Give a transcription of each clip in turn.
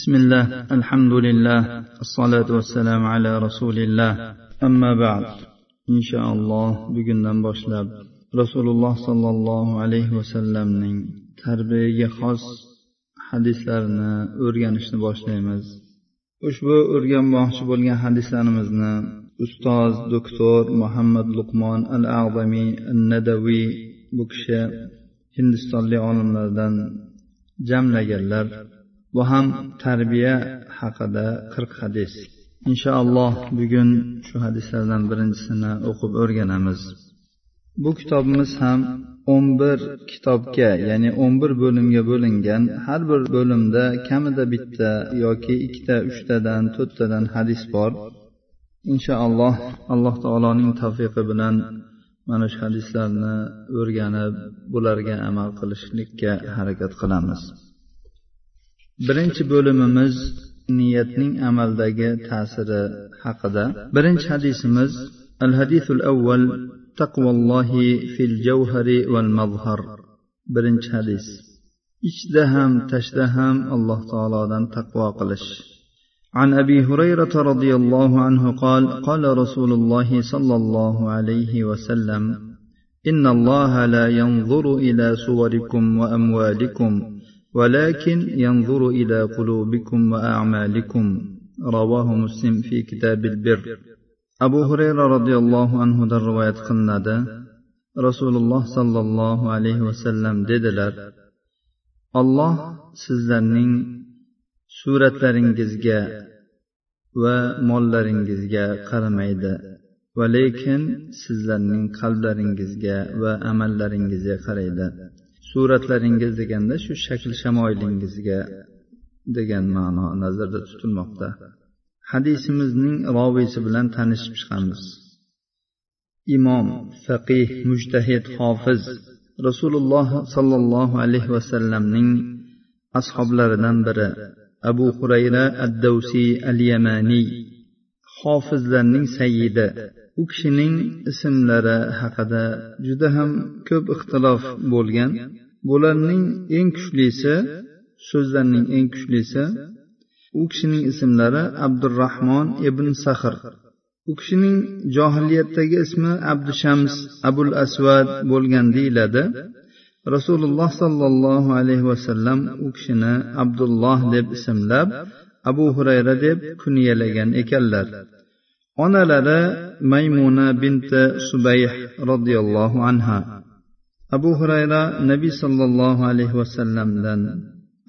بسم الله الحمد لله الصلاة والسلام على رسول الله أما بعد إن شاء الله bugundan boshlab rasululloh sollallohu alayhi vasallamning tarbiyaga xos hadislarini o'rganishni boshlaymiz ushbu o'rganmoqchi bo'lgan hadislarimizni ustoz doktor muhammad luqmon al ag'damiy nadaviy bu kishi hindistonlik olimlardan jamlaganlar Bu ham tarbiya haqida qirq hadis. Inshaalloh bugun shu hadislardan birinchisini o'qib o'rganamiz. Bu kitobimiz ham o'n bir kitobga ya'ni o'n bir bo'limga bo'lingan har bir bo'limda kamida bitta yoki ikkita uchtadan to'rttadan hadis bor. Inshaalloh alloh taoloning tavfiqi bilan mana shu hadislarni o'rganib bularga amal qilishlikka harakat qilamiz. birinchi bo'limimiz niyatning amaldagi ta'siri haqida birinchi hadisimiz al hadisul avval taqvallohi fil javhari val mazhar birinchi hadis ichda ham tashda ham alloh taolodan taqvo qilish عن ابي هريره رضي الله عنه قال قال رسول الله صلى الله عليه وسلم ان الله لا ينظر الى صوركم واموالكم ولكن ينظر إلى قلوبكم وأعمالكم رواه مسلم في كتاب البر أبو هريرة رضي الله عنه در رواية قلنادا رسول الله صلى الله عليه وسلم dedilar alloh sizlarning suratlaringizga va mollaringizga qaramaydi va lekin sizlarning qalblaringizga va amallaringizga qaraydi Suratlaringiz deganda shu shakl shamoilingizga degan ma'no nazarda tutilmoqda. Hadisimizning roviysi bilan tanishib chiqamiz. Imom faqih mujtahid hofiz rasululloh sollallohu alayhi vasallamning ashoblaridan biri abu hurayra ad davsiy al yamaniy hofizlarning sayyidi. U kishining ismlari haqida juda ham ko'p ixtilof bo'lgan bularning eng kuchlisi so'zlarning eng kuchlisi u kishining ismlari abdurahmon ibn sahr u kishining johiliyatdagi ismi abdushams abul asvad bo'lgan deyiladi. Rasululloh sollallohu alayhi vasallam u kishini abdulloh deb ismlab abu hurayra deb kunyalagan ekanlar. Onalari maymuna binti subayh roziyallohu anha. Abu hurayra nabiy sollallohu alayhi vasallamdan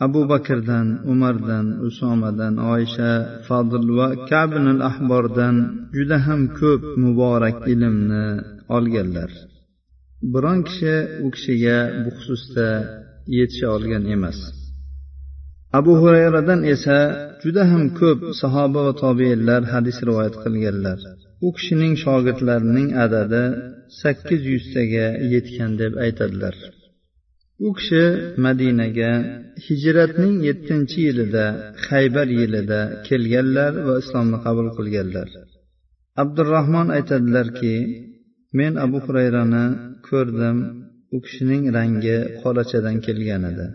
abu bakrdan umardan usomadan oysha fodil va kabn al ahbordan juda ham ko'p muborak ilmni olganlar. Biron kishi u kishiga bu xususda yetisha olgan emas. Abu hurayradan esa juda ham ko'p sahoba va tobeinlar hadis rivoyat qilganlar. U kishining shogirdlarining adadi sakkiz yuztaga yetgan deb aytadilar. U kishi madinaga hijratning yettinchi yilida haybar yilida kelganlar va islomni qabul qilganlar. Abdurahmon aytadilarki men abu hurayrani ko'rdim u kishining rangi qorachadan kelgan edi.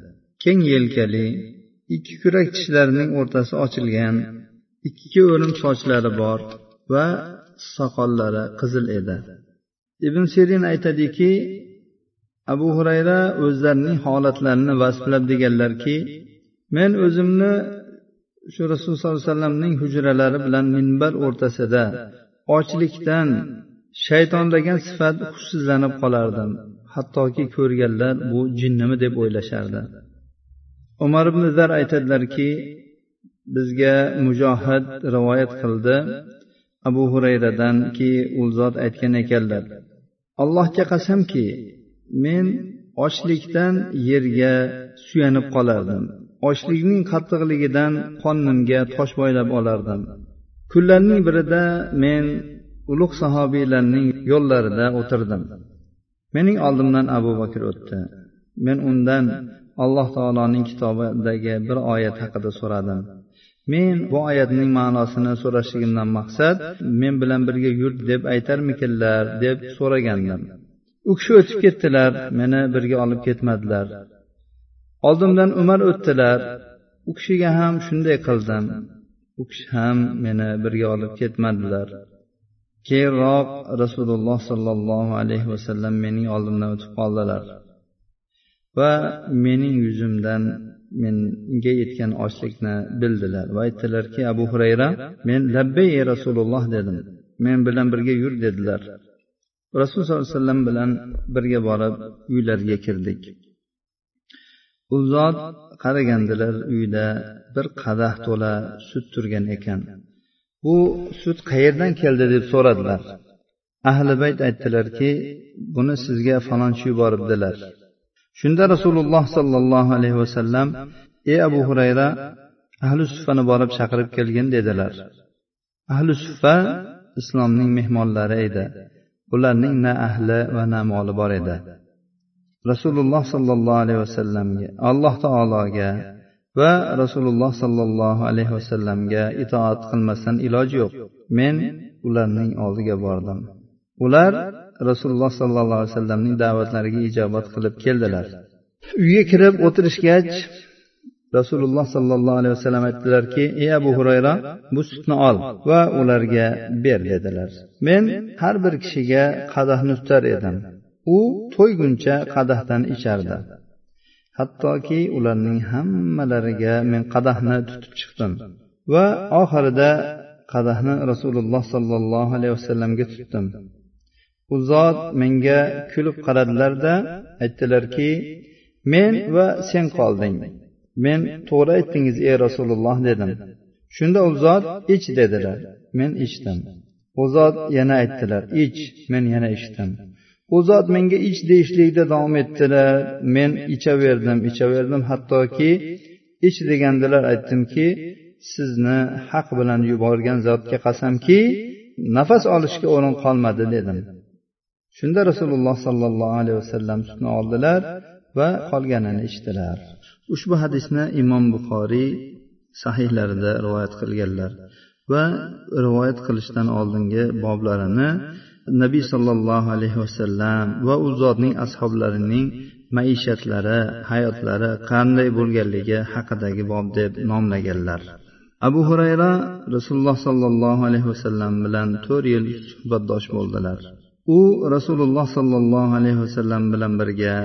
Keng yelkali ikki kurak tishlarining o'rtasi ochilgan ikki o'rim sochlari bor va soqollari qizil edi. Ibn sirin aytadiki abu hurayra o'zlarining holatlarini vasflab deganlarki men o'zimni shu rasululloh sollallohu alayhi vasallamning hujralari bilan minbar o'rtasida ochlikdan shaytonlagan sifat hushsizlanib qolardim hattoki ko'rganlar bu jinnimi deb o'ylashardi. Umar ibn zar aytadilarki bizga mujohid rivoyat qildi. Abu hurayradanki u zot aytgan ekanlar allohga qasamki men ochlikdan yerga suyanib qolardim. Ochlikning qattiqligidan qonimga tosh boylab olardim. Kunlarning birida men ulug' sahobiylarning yo'llarida o'tirdim. Mening oldimdan abu bakr o'tdi. Men undan alloh taoloning kitobidagi bir oyat haqida so'radim. Men bu oyatning ma'nosini so'rashligimdan maqsad men bilan birga yur deb aytarmikinlar deb so'ragandim. U kishi o'tib ketdilar meni birga olib ketmadilar. Oldimdan umar o'tdilar u kishiga ham shunday qildim. U kishi ham meni birga olib ketmadilar. Keyinroq rasululloh sollallohu alayhi vasallam mening oldimdan o'tib qoldilar. Va mening yuzimdan menga yetgan ochlikni bildilar va aytdilarki abu hurayra men labbay ey rasululloh dedim. Men bilan birga yur dedilar. Rasululloh sollallohu alayhi vasallam bilan birga borib uylariga kirdik. U zot qaragandilar uyda bir qadah to'la sut turgan ekan. Bu sut qayerdan keldi? deb so'radilar. Ahli bayt aytdilarki buni sizga falonchi yuboribdilar. Shunda rasululloh sollallohu alayhi vasallam ey abu hurayra ahli suffani borib chaqirib kelgin dedilar. Ahli suffa islomning mehmonlari edi. Ularning na ahli va na moli bor edi. Rasululloh sollallohu alayhi vasallamga alloh taologa va rasululloh sollallohu alayhi vasallamga itoat qilmasdan iloj yo'q. Men ularning oldiga bordim. Ular rasululloh sollallohu alayhi vasallamning da'vatlariga ijobat qilib keldilar. Uyga kirib o'tirishgach rasululloh sollallohu alayhi vasallam aytdilarki ey abu hurayra bu sutni ol va ularga ber dedilar. Men har bir kishiga qadahni tutar edim. U to'yguncha qadahdan ichardi. Hattoki ularning hammalariga men qadahni tutib chiqdim va oxirida qadahni rasululloh sollallohu alayhi vasallamga tutdim. U zot menga kulib qaradilarda aytdilarki men va sen qolding. Men to'g'ri aytdingiz ey rasululloh dedim. Shunda u zot ich dedilar. Men ichdim. U zot yana aytdilar ich men yana ichdim. U zot menga ich deyishlikda davom etdilar. Men ichaverdim ichaverdim. Hattoki ich degandilar aytdimki sizni haq bilan yuborgan zotga qasamki nafas olishga o'rin qolmadi dedim. Shunda rasululloh sollallohu alayhi vasallam sutni oldilar va qolganini ichdilar. Ushbu hadisni imom buxoriy sahihlarida rivoyat qilganlar va rivoyat qilishdan oldingi boblarini nabiy sollallohu alayhi vasallam va u zotning ashoblarining maishatlari hayotlari qanday bo'lganligi haqidagi bob deb nomlaganlar. Abu hurayra rasululloh sollallohu alayhi vasallam bilan to'rt yil suhbatdosh bo'ldilar. U rasululloh sollallohu alayhi vasallam bilan birga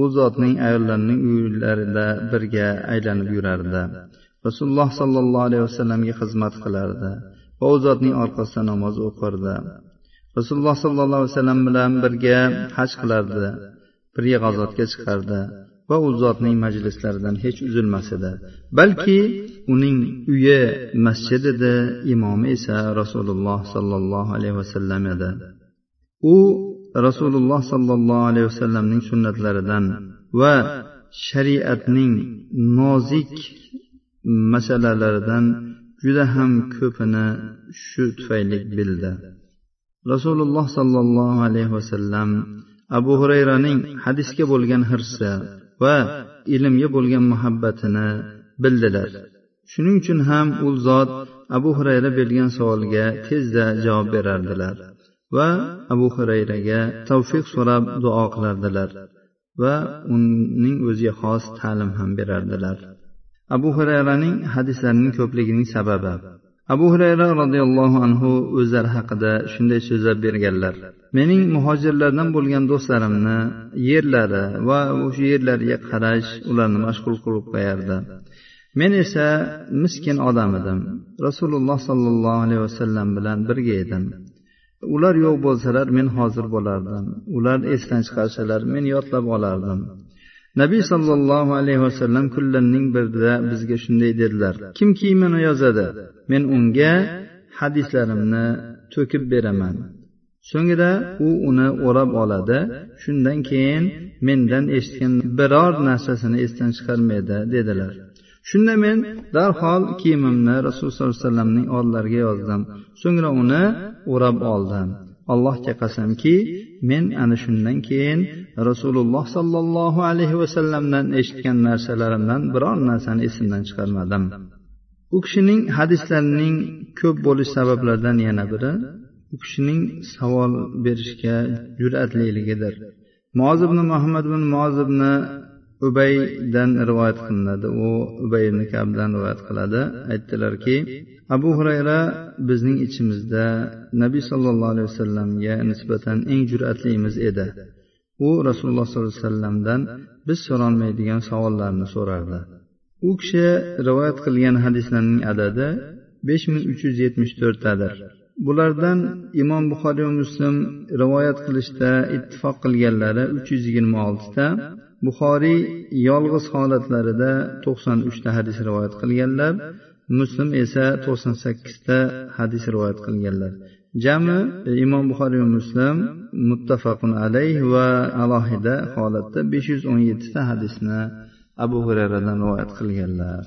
u zotning ayollarining uylarida birga aylanib yurardi. Rasululloh sollallohu alayhi vasallamga xizmat qilardi va u zotning orqasida namoz o'qirdi. Rasululloh sollallohu alayhi vasallam bilan birga haj qilardi birga g'azotga chiqardi va u zotning majlislaridan hech uzilmas edi balki uning uyi masjid edi imomi esa rasululloh sollallohu alayhi vasallam edi. U rasululloh sollallohu alayhi vasallamning sunnatlaridan va shariatning nozik masalalaridan juda ham ko'pini shu tufayli bildi. Rasululloh sollallohu alayhi vasallam abu hurayraning hadisga bo'lgan hirsi va ilmga bo'lgan muhabbatini bildilar. Shuning uchun ham u zot abu hurayra bergan savolga tezda javob berardilar. Va abu hurayraga tavfiq so'rab duo qilardilar va uning o'ziga xos ta'lim ham berardilar. Abu hurayraning hadislarining ko'pligining sababi. Abu hurayra roziyallohu anhu o'zlari haqida shunday so'zlab berganlar. Mening muhojirlardan bo'lgan do'stlarimni yerlari va o'sha yerlarga qarash ularni mashg'ul qilib qo'yardi. Men esa miskin odam edim. Rasululloh sollallohu alayhi vasallam bilan birga edim. Ular yo'q bo'lsalar men hozir bo'lardim. Ular esdan chiqarsalar men yodlab olardim. Nabiy sollallohu alayhi vasallam kunlarning birida bizga shunday dedilar. Kim kiyimini yozadi men unga hadislarimni to'kib beraman. So'ngra u uni o'rab oladi shundan keyin mendan eshitgan biror narsasini esdan chiqarmaydi dedilar. Shunda men darhol kiyimimni rasululloh sollallohu alayhi vasallamning oldilariga yozdim. So'ngra uni o'rab oldim. Allohga qasamki men ana shundan keyin rasululloh sollallohu alayhi vasallamdan eshitgan narsalarimdan biror narsani esimdan chiqarmadim. U kishining hadislarining ko'p bo'lish sabablaridan yana biri u kishining savol berishga jur'atliligidir. Moz ibn muhammad ibn moz ibn ubaydan rivoyat qilinadi. U ubay ibn kabdan rivoyat qiladi. Aytdilarki abu hurayra bizning ichimizda nabiy sollallohu alayhi vasallamga nisbatan eng jur'atlimiz edi. U rasululloh sollallohu alayhi vasallamdan biz so'rolmaydigan savollarni so'rardi. U kishi rivoyat qilgan hadislarning adadi besh ming uch yuz yetmish to'rttadir. Bulardan imom buxoriy va muslim rivoyat qilishda ittifoq qilganlari uch yuz yigirma oltita buxoriy yolg'iz holatlarida to'qson uchta hadis rivoyat qilganlar muslim esa to'qson sakkizta hadis rivoyat qilganlar. Jami e, imom buxoriy va muslim muttafaqun alayh va alohida holatda besh yuz o'n yettita hadisni abu hurayradan rivoyat qilganlar.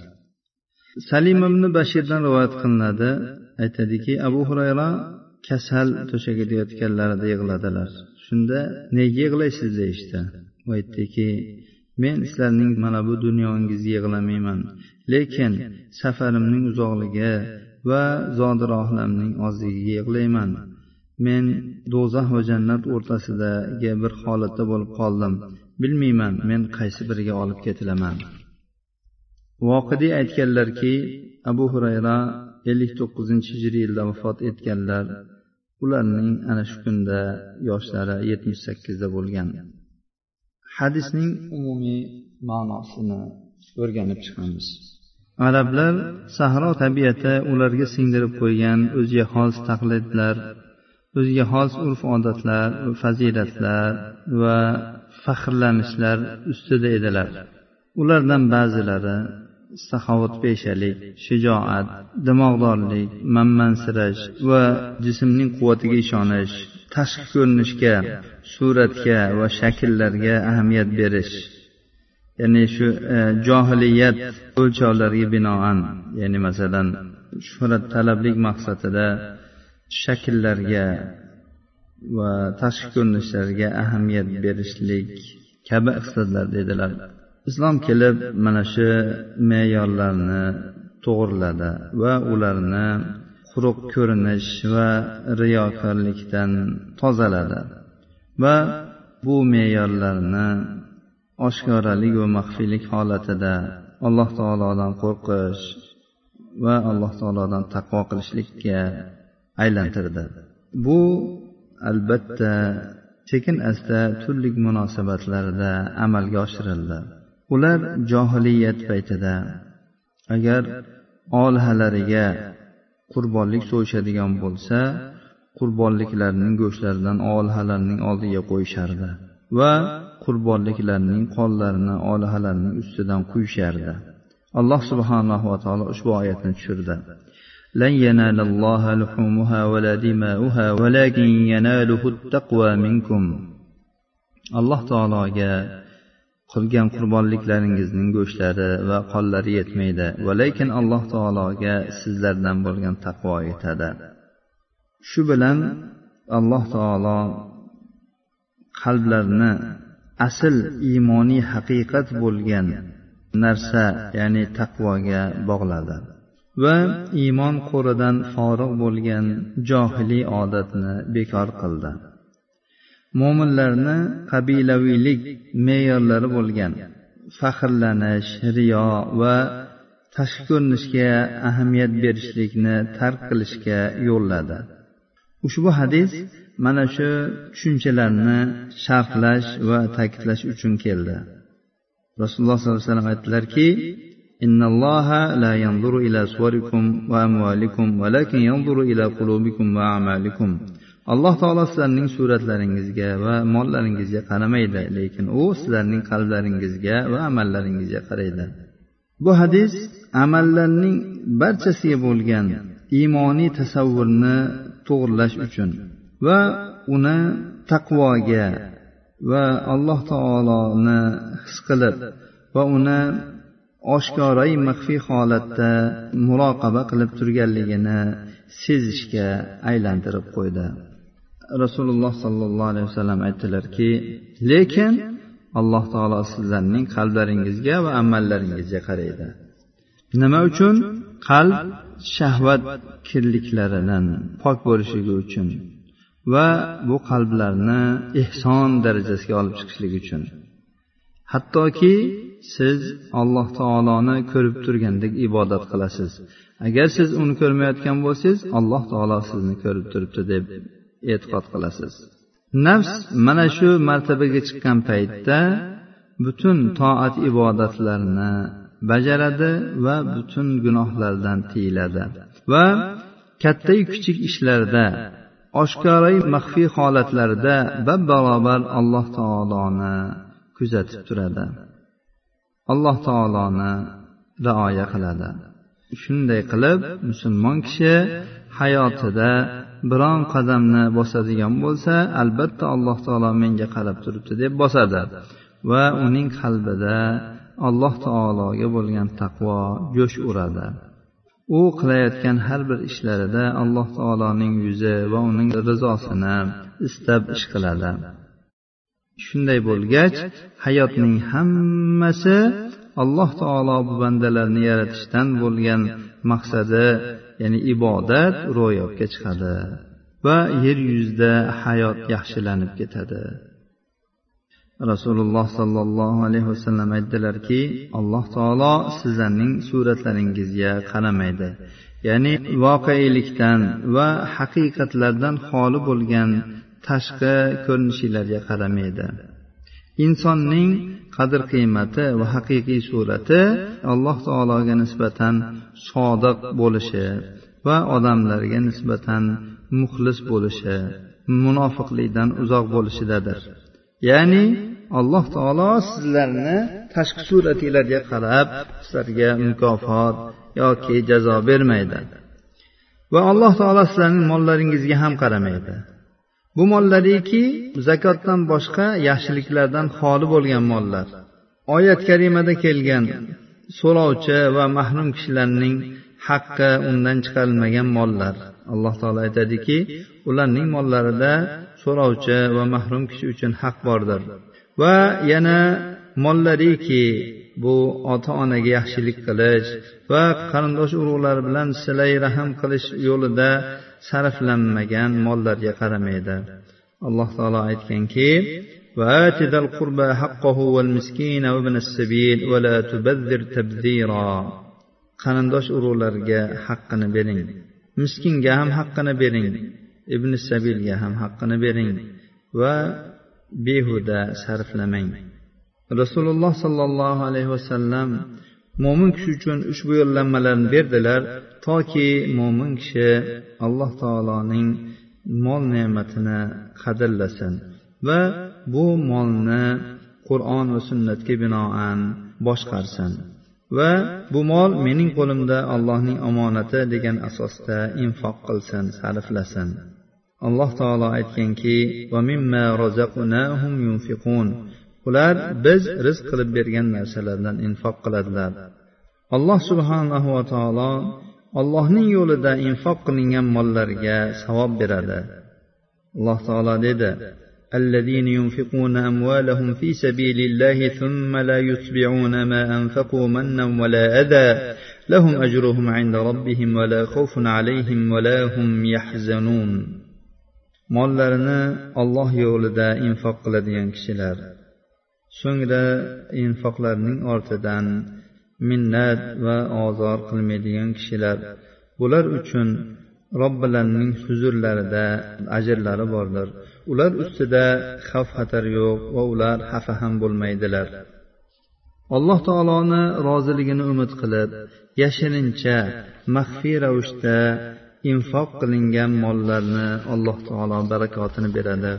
Salim ibn bashirdan rivoyat qilinadi. Aytadiki abu hurayra kasal to'shagida yotganlarida yig'ladilar. Shunda nega yig'laysiz? deyishdi. U aytdiki men sizlarning mana bu dunyongizga yig'lamayman lekin safarimning uzoqligi va zodirohlamning ozligiga yig'layman. Men do'zax va jannat o'rtasidagi bir holatda bo'lib qoldim. Bilmayman men qaysi biriga olib ketilaman. Voqidiy aytganlarki abu hurayra ellik to'qqizinchi hijriy yilda vafot etganlar ularning ana shu kunda yoshlari yetmish sakkizda bo'lgan. Hadisning umumiy ma'nosini o'rganib chiqamiz. Arablar sahro tabiati ularga singdirib qo'ygan o'ziga xos taqlidlar o'ziga xos urf odatlar fazilatlar va faxrlanishlar ustida edilar. Ulardan ba'zilari saxovatpeshalik shijoat dimog'dorlik manmansirash va jismning quvvatiga ishonish tashqi ko'rinishga suratga va shakllarga ahamiyat berish ya'ni shu e, johiliyat o'lchovlariga binoan ya'ni masalan shuhrat talablik maqsadida shakllarga va tashqi ko'rinishlarga ahamiyat berishlik kabi ixtisoslar dedilar. Islom kelib mana shu me'yorlarni to'g'riladi va ularni quruq ko'rinish va riyokorlikdan tozaladi. Va bu me'yorlarni oshkoralik va maxfiylik holatida alloh taolodan qo'rqish va alloh taolodan taqvo qilishlikka aylantirdi. Bu albatta sekin asta turli munosabatlarda amalga oshirildi. Ular johiliyat paytida agar olihalariga qurbonlik so'yishadigan bo'lsa qurbonliklarning go'shtlaridan olihalarning oldiga qo'yishardi va qurbonliklarning qonlarini olihalarning ustidan quyishardi alloh subhanahu va taolo ushbu oyatni tushirdi لن ينال الله لحومها ولا دماؤها ولكن يناله التقوى منكم alloh taologa qilgan qurbonliklaringizning go'shtlari va qonlari yetmaydi. Va lekin alloh taologa sizlardan bo'lgan taqvo yetadi. Shu bilan alloh taolo qalblarni asl iymoniy haqiqat bo'lgan narsa ya'ni taqvoga bog'ladi. Va iymon qo'ridan forig' bo'lgan johiliy odatni bekor qildi. mo'minlarni qabilaviylik me'yorlari bo'lgan faxrlanish riyo va tashqi ko'rinishga ahamiyat berishlikni tark qilishga yo'lladi ushbu hadis mana shu tushunchalarni sharhlash va ta'kidlash uchun keldi rasululloh sollallohu alayhi vasallam aytdilarki إن الله لا ينظر إلى صوركم وأموالكم ولكن ينظر إلى قلوبكم وأعمالكم alloh taolo sizlarning suratlaringizga va mollaringizga qaramaydi lekin u sizlarning qalblaringizga va amallaringizga qaraydi. Bu hadis amallarning barchasiga bo'lgan iymoniy tasavvurni to'g'irlash uchun va uni taqvoga va alloh taoloni his qilib va uni oshkorai maxfiy holatda muroqaba qilib turganligini sezishga aylantirib qo'ydi. Rasululloh sollallohu alayhi vasallam aytdilarki lekin alloh taolo sizlarning qalblaringizga va amallaringizga qaraydi. Nima uchun? Qalb shahvat kirliklaridan pok bo'lishligi uchun va bu qalblarni ehson darajasiga olib chiqishligi uchun. Hattoki siz alloh taoloni ko'rib turgandek ibodat qilasiz. Agar siz uni ko'rmayotgan bo'lsangiz alloh taolo sizni ko'rib turibdi deb e'tiqod qilasiz. Nafs mana shu martabaga chiqqan paytda butun toat ibodatlarni bajaradi va butun gunohlardan tiyiladi va kattayu kichik ishlarda oshkorai maxfiy holatlarda bab barobar alloh taoloni kuzatib turadi. Alloh taoloni rioya qiladi. Shunday qilib musulmon kishi hayotida biron qadamni bosadigan bo'lsa albatta alloh taolo menga qarab turibdi deb bosadi. Va uning qalbida alloh taologa bo'lgan taqvo jo'sh uradi. U qilayotgan har bir ishlarida alloh taoloning yuzi va uning rizosini istab ish qiladi. Shunday bo'lgach hayotning hammasi alloh taolo bu bandalarni yaratishdan bo'lgan maqsadi ya'ni ibodat ro'yobga chiqadi va yer yuzida hayot yaxshilanib ketadi. Rasululloh sollallohu alayhi vasallam aytdilarki alloh taolo sizlarning suratlaringizga qaramaydi. Ya'ni voqelikdan va haqiqatlardan xoli bo'lgan tashqi ko'rinishinglarga qaramaydi. Insonning qadr qiymati va haqiqiy surati alloh taologa nisbatan sodiq bo'lishi va odamlarga nisbatan muxlis bo'lishi munofiqlikdan uzoq bo'lishidadir. Ya'ni alloh taolo sizlarni tashqi suratinglarga qarab sizlarga mukofot yoki jazo bermaydi. Va alloh taolo sizlarning mollaringizga ham qaramaydi. Bu mollariki zakotdan boshqa yaxshiliklardan xoli bo'lgan mollar. Oyat karimada kelgan so'rovchi va mahrum kishilarning haqqi undan chiqarilmagan mollar. Alloh taolo aytadiki ularning mollarida so'rovchi va mahrum kishi uchun haq bordir. Va yana mollariki bu ota onaga yaxshilik qilish va qarindosh urug'lar bilan silay rahm qilish yo'lida sarflanmagan mollarga qaramaydi alloh taolo aytganki وآت ذا القربى حقه والمسكين وابن السبيل ولا تبذر تبذيرا qarindosh urug'larga haqqini bering miskinga ham haqqini bering ibn sabilga ham haqqini bering va behuda sarflamang rasululloh sollallohu alayhi vasallam mo'min kishi uchun ushbu yo'llanmalarni berdilar Toki mo'min kishi alloh taoloning mol ne'matini qadrlasin va bu molni qur'on va sunnatga binoan boshqarsin va bu mol mening qo'limda allohning omonati degan asosda infoq qilsin sarflasin. Alloh taolo aytganki ular biz rizq qilib bergan narsalardan infoq qiladilar. Alloh subhanahu va taolo allohning yo'lida infoq qilingan mollarga savob beradi alloh taolo dedi الذين ينفقون أموالهم في سبيل الله ثم لا يتبعون ما أنفقوا منا ولا أذى لهم أجرهم عند ربهم ولا خوف عليهم ولا هم يحزنون mollarini olloh yo'lida infoq qiladigan kishilar so'ngra infoqlarning ortidan minnat va ozor qilmaydigan kishilar. Bular uchun robbilarining huzurlarida ajrlari bordir. Ular ustida xavf xatar yo'q va ular xafa ham bo'lmaydilar. Alloh taoloni roziligini umid qilib yashirincha maxfiy ravishda infoq qilingan mollarni alloh taolo barakotini beradi.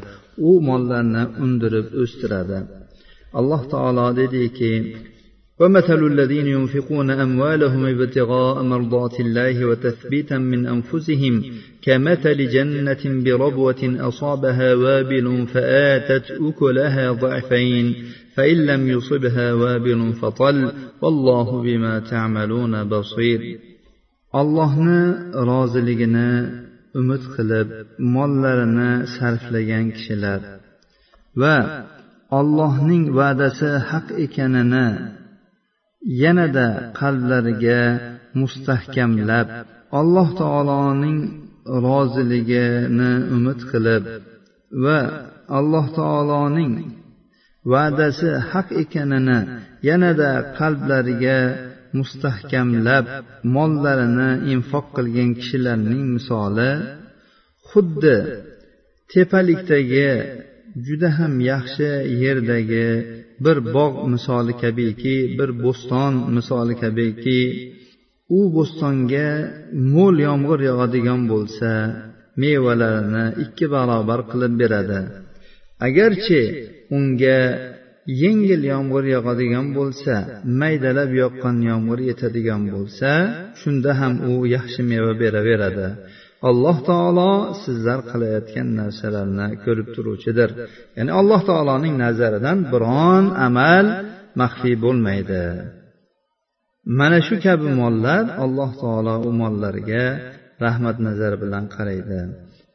U mollarni undirib o'stiradi. Alloh taolo dediki ومثل الذين ينفقون أموالهم ابتغاء مرضات الله وتثبيتا من أنفسهم كمثل جنة بربوة أصابها وابل فآتت أكلها ضعفين فإن لم يصبها وابل فطل والله بما تعملون بصير. Allohni roziligini umid qilib mollarini sarflagan kishilar va allohning va'dasi haq ekanini yanada qalblariga mustahkamlab alloh taoloning roziligini umid qilib va alloh taoloning va'dasi haq ekanini yanada qalblariga mustahkamlab mollarini infoq qilgan kishilarning misoli xuddi tepalikdagi juda ham yaxshi yerdagi bir bog' misoli kabiki bir bo'ston misoli kabiki. U bo'stonga mo'l yomg'ir yog'adigan bo'lsa mevalarini ikki barobar qilib beradi. Agarchi unga yengil yomg'ir yog'adigan bo'lsa maydalab yoqqan yomg'ir yetadigan bo'lsa shunda ham u yaxshi meva beraveradi. Alloh taolo sizlar qilayotgan narsalarni ko'rib turuvchidir. Ya'ni alloh taoloning nazaridan biron amal maxfiy bo'lmaydi. Mana shu kabi mollar alloh taolo u mollarga rahmat nazari bilan qaraydi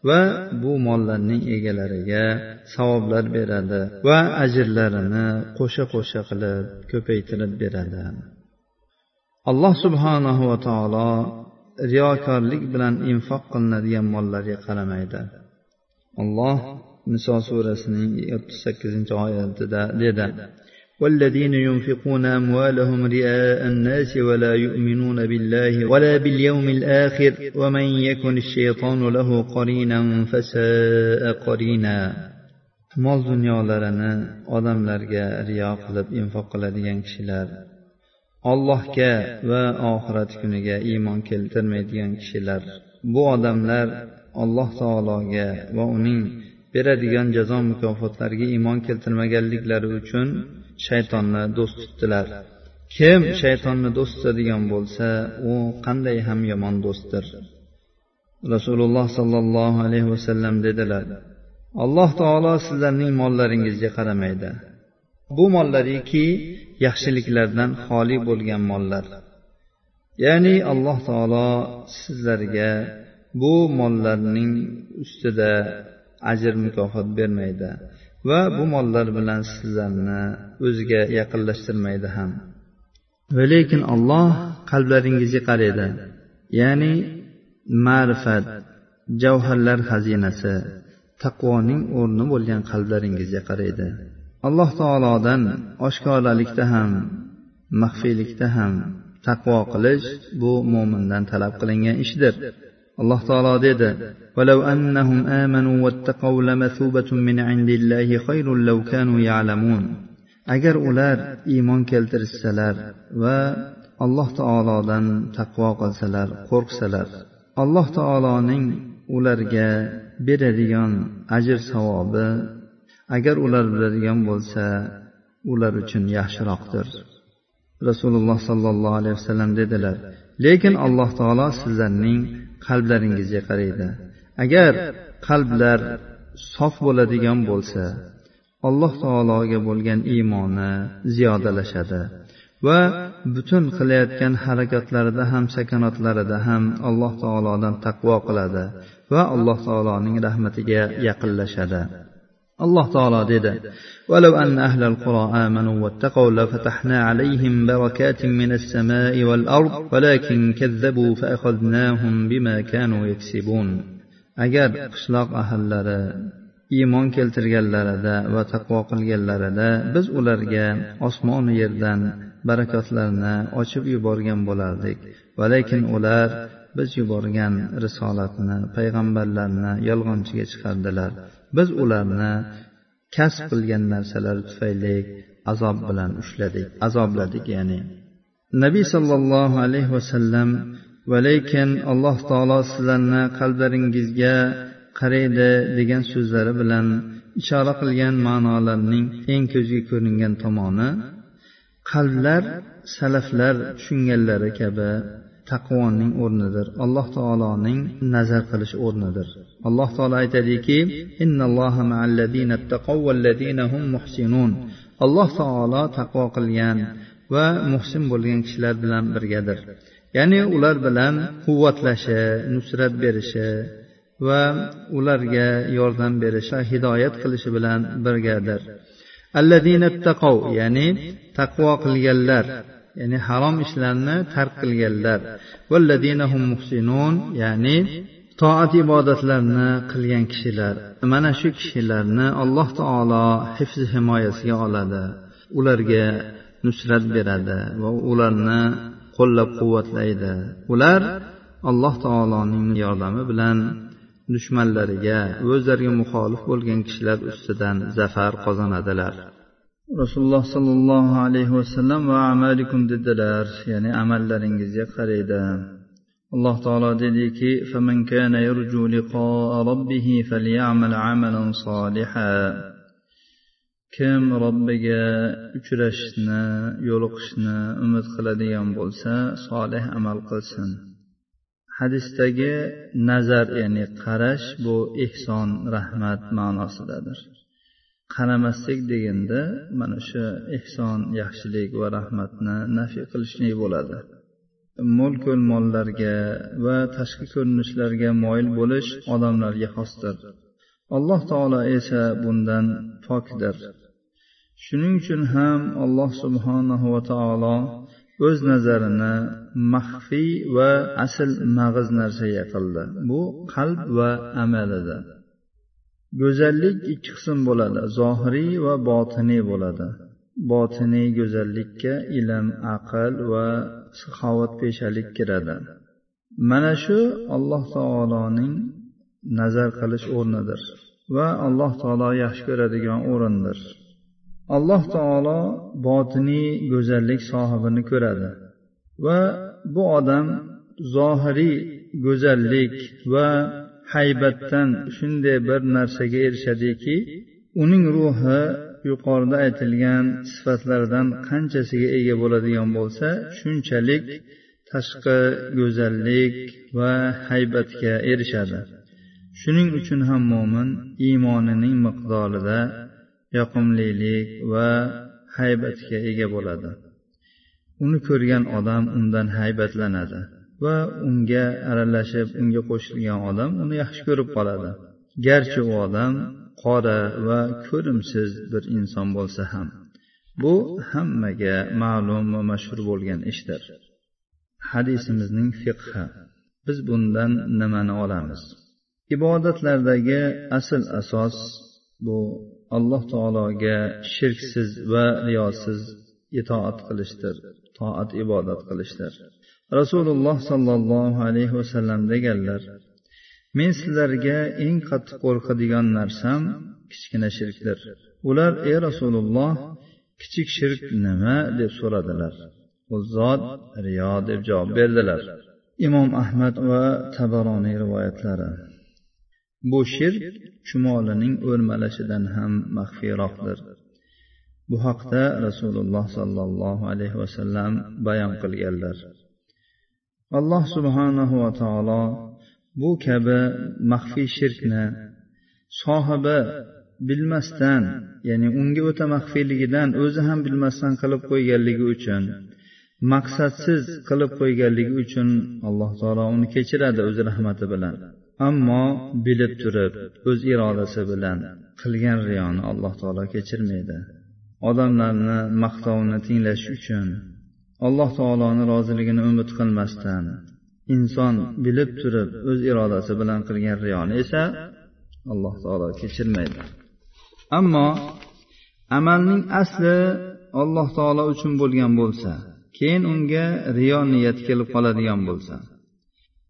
va bu mollarning egalariga savoblar beradi va ajrlarini qo'sha qo'sha qilib ko'paytirib beradi. Alloh subhanahu va taolo riyokorlik bilan infoq qilinadigan mollarga qaramaydi alloh niso surasining o'ttiz sakkizinchi oyatida dedi والذين ينفقون أموالهم رئاء الناس ولا يؤمنون بالله ولا باليوم الآخر ومن يكن الشيطان له قرينا فساء قرينا mol dunyolarini odamlarga riyo qilib infoq qiladigan kishilar allohga va oxirat kuniga iymon keltirmaydigan kishilar. Bu odamlar alloh taologa va uning beradigan jazo mukofotlariga iymon keltirmaganliklari uchun shaytonni do'st tutdilar. Kim shaytonni do'st tutadigan bo'lsa u qanday ham yomon do'stdir. Rasululloh sollallohu alayhi vasallam dedilar alloh taolo sizlarning mollaringizga qaramaydi. Bu mollariki yaxshiliklardan xoli bo'lgan mollar. Ya'ni alloh taolo sizlarga bu mollarning ustida ajr mukofot bermaydi va bu mollar bilan sizlarni o'ziga yaqinlashtirmaydi ham. Va lekin olloh qalblaringizga qaraydi. Ya'ni ma'rifat javharlar xazinasi taqvoning o'rni bo'lgan qalblaringizga qaraydi. alloh taolodan oshkoralikda ham maxfiylikda ham taqvo qilish bu mo'mindan talab qilingan ishdir alloh taolo dedi ولو أنهم آمنوا واتقوا لمثوبة من عند الله خير لو كانوا يعلمون agar ular iymon keltirishsalar va alloh taolodan taqvo qilsalar qo'rqsalar alloh taoloning ularga beradigan ajr savobi agar ular biladigan bo'lsa ular uchun yaxshiroqdir. Rasululloh sollallohu alayhi vasallam dedilar lekin alloh taolo sizlarning qalblaringizga qaraydi. Agar qalblar sof bo'ladigan bo'lsa alloh taologa bo'lgan iymoni ziyodalashadi va butun qilayotgan harakatlarida ham sakanotlarida ham alloh taolodan taqvo qiladi va alloh taoloning rahmatiga yaqinlashadi. alloh taolo dedi ولو أن أهل القرى آمنوا واتقوا لفتحنا عليهم بركات من السماء والأرض ولكن كذبوا فأخذناهم بما كانوا يكسبون agar qishloq ahillari iymon keltirganlarida va taqvo qilganlarida biz ularga osmonu yerdan barakotlarni ochib yuborgan bo'lardik va lekin ular biz yuborgan risolatni payg'ambarlarni yolg'onchiga chiqardilar. Biz ularni kasb qilgan narsalari tufayli azob bilan ushladik azobladik ya'ni. Nabiy sollallohu alayhi vasallam va lekin alloh taolo sizlarni qalblaringizga qaraydi degan so'zlari bilan ishora qilgan ma'nolarning eng ko'zga ko'ringan tomoni qalblar salaflar tushunganlari kabi taqvoning o'rnidir. Alloh taoloning nazar qilish o'rnidir. Alloh taolo aytadiki alloh taolo taqvo qilgan va muhsin bo'lgan kishilar bilan birgadir. Ya'ni ular bilan quvvatlashi nusrat berishi va ularga yordam berishi hidoyat qilishi bilan birgadir. Ya'ni taqvo qilganlar. Ya'ni harom ishlarni tark qilganlar. Ya'ni toat ibodatlarni qilgan kishilar. Mana shu kishilarni alloh taolo hifzi himoyasiga oladi. Ularga nusrat beradi va ularni qo'llab quvvatlaydi ular alloh taoloning yordami bilan dushmanlariga o'zlariga muxolif bo'lgan kishilar ustidan zafar qozonadilar. rasululloh sollallohu alayhi vasallam va amalikum dedilar ya'ni amallaringizga qaraydi alloh taolo dediki فمن كان يرجو لقاء ربه فليعمل عملا صالحا kim robbiga uchrashishni yo'liqishni umid qiladigan bo'lsa solih amal qilsin hadisdagi nazar ya'ni qarash bu ehson rahmat ma'nosidadir Qaramaslik deganda mana shu ehson yaxshilik va rahmatni nafiy qilishlik bo'ladi. Mo'l mollarga va tashqi ko'rinishlarga moyil bo'lish odamlarga xosdir. Alloh taolo esa bundan pokdir. Shuning uchun ham alloh subhanahu va taolo o'z nazarini maxfiy va asl mag'iz narsaga qildi. Bu qalb va amal edi. Go'zallik ikki qism bo'ladi zohiriy va botiniy bo'ladi. Botiniy go'zallikka ilm aql va saxovatpeshalik kiradi. Mana shu alloh taoloning nazar qilish o'rnidir va alloh taolo yaxshi ko'radigan o'rindir. Alloh taolo botiniy go'zallik sohibini ko'radi va bu odam zohiriy go'zallik va haybatdan shunday bir narsaga erishadiki uning ruhi yuqorida aytilgan sifatlardan qanchasiga ega bo'ladigan bo'lsa shunchalik tashqi go'zallik va haybatga erishadi. Shuning uchun ham mo'min iymonining miqdorida yoqimlilik va haybatga ega bo'ladi. Uni ko'rgan odam undan haybatlanadi. Va unga aralashib unga qo'shilgan odam uni yaxshi ko'rib qoladi. Garchi u odam qora va ko'rimsiz bir inson bo'lsa ham. Bu hammaga ma'lum va mashhur bo'lgan ishdir. Hadisimizning fiqhi. Biz bundan nimani olamiz? Ibodatlardagi asl asos bu alloh taologa shirksiz va riyosiz itoat qilishdir toat ibodat qilishdir. Rasululloh sollallohu alayhi vasallam deganlar men sizlarga eng qattiq qo'rqadigan narsam kichkina shirkdir. Ular ey rasululloh kichik shirk nima? deb so'radilar. U zot riyo deb javob berdilar. Imom ahmad va tabaroniy rivoyatlari bu shirk chumolining o'rmalashidan ham maxfiyroqdir bu haqda rasululloh sollallohu alayhi vasallam bayon qilganlar. Alloh subhanahu va taolo bu kabi maxfiy shirkni sohibi bilmasdan ya'ni unga o'ta maxfiyligidan o'zi ham bilmasdan qilib qo'yganligi uchun maqsadsiz qilib qo'yganligi uchun alloh taolo uni kechiradi o'z rahmati bilan. Ammo bilib turib o'z irodasi bilan qilgan riyoni alloh taolo kechirmaydi. Odamlarni maqtovini tinglash uchun alloh taoloni roziligini umid qilmasdan inson bilib turib o'z irodasi bilan qilgan riyoni esa alloh taolo kechirmaydi. Ammo amalning asli alloh taolo uchun bo'lgan bo'lsa keyin unga riyo niyat kelib qoladigan bo'lsa.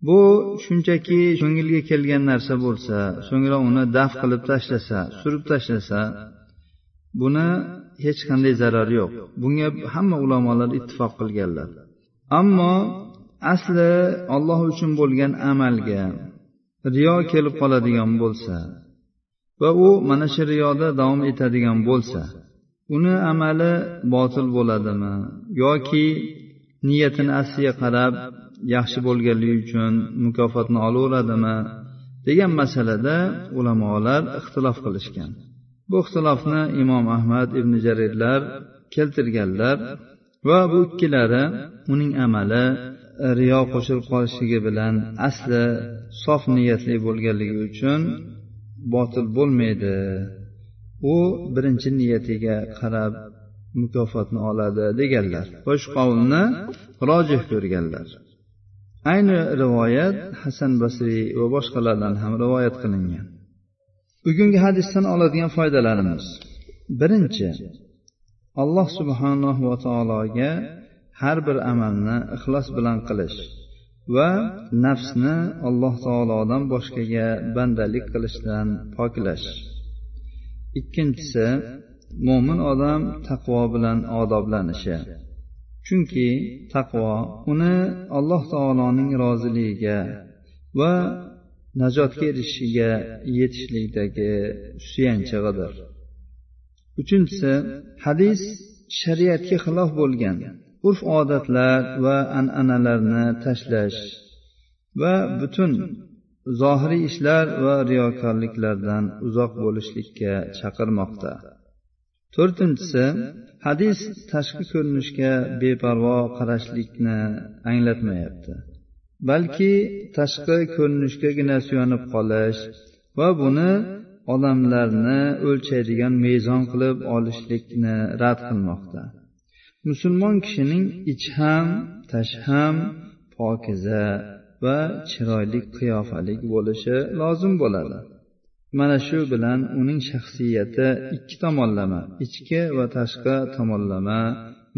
Bu shunchaki ko'ngilga kelgan narsa bo'lsa so'ngra uni daf qilib tashlasa surib tashlasa buni hech qanday zarari yo'q. Bunga hamma ulamolar ittifoq qilganlar. Ammo asli olloh uchun bo'lgan amalga riyo kelib qoladigan bo'lsa va u mana shu riyoda davom etadigan bo'lsa uni amali botil bo'ladimi yoki niyatini asliga qarab yaxshi bo'lganligi uchun mukofotni olaveradimi degan masalada ulamolar ixtilof qilishgan. Bu ixtilofni imom ahmad ibn jarirlar keltirganlar va bu ikkilari uning amali e, riyo qo'shilib qolishligi bilan asli sof niyatli bo'lganligi uchun botil bo'lmaydi. U birinchi niyatiga qarab mukofotni oladi deganlar. Va shu qavlni rojih ko'rganlar. Ayni rivoyat hasan basriy va boshqalardan ham rivoyat qilingan. Bugungi hadisdan oladigan foydalarimiz. Birinchi alloh subhanahu va taologa har bir amalni ixlos bilan qilish va nafsni alloh taolodan boshqaga bandalik qilishdan poklash ikkinchisi mo'min odam taqvo bilan odoblanishi. Chunki taqvo uni alloh taoloning roziligiga va najotga erishishiga yetishlikdagi suyanchig'idir. Uchinchisi hadis shariatga xilof bo'lgan urf odatlar va an'analarni tashlash va butun zohiriy ishlar va riyokorliklardan uzoq bo'lishlikka chaqirmoqda. To'rtinchisi hadis tashqi ko'rinishga beparvo qarashlikni anglatmayapti. Balki tashqi ko'rinishgagina suyanib qolish va buni odamlarni o'lchaydigan mezon qilib olishlikni rad qilmoqda. Musulmon kishining ichi ham tashi ham pokiza va chiroyli qiyofalik bo'lishi lozim bo'ladi. Mana shu bilan uning shaxsiyati ikki tomonlama ichki va tashqi tomonlama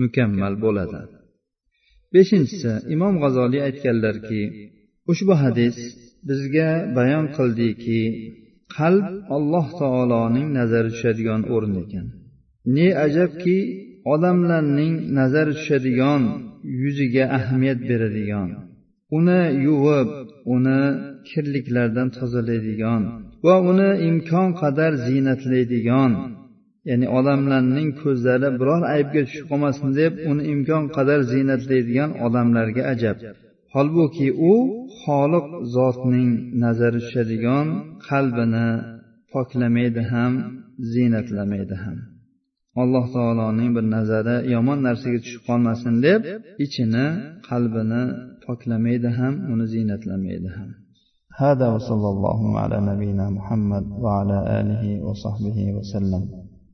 mukammal bo'ladi. Beshinchisi imom g'azoliy aytganlarki ushbu hadis bizga bayon qildiki qalb alloh taoloning nazari tushadigan o'rin ekan. Ne ajabki odamlarning nazari tushadigan yuziga ahamiyat beradigan uni yuvib uni kirliklardan tozalaydigan va uni imkon qadar ziynatlaydigan ya'ni odamlarning ko'zlari biror aybga tushib qolmasin deb uni imkon qadar ziynatlaydigan odamlarga ajab holbuki u xoliq zotning nazari tushadigan qalbini poklamaydi ham ziynatlamaydi ham alloh taoloning bir nazari yomon narsaga tushib qolmasin deb ichini qalbini poklamaydi ham uni ziynatlamaydi ham هذا وصلى الله على نبينا محمد وعلى آله وصحبه وسلم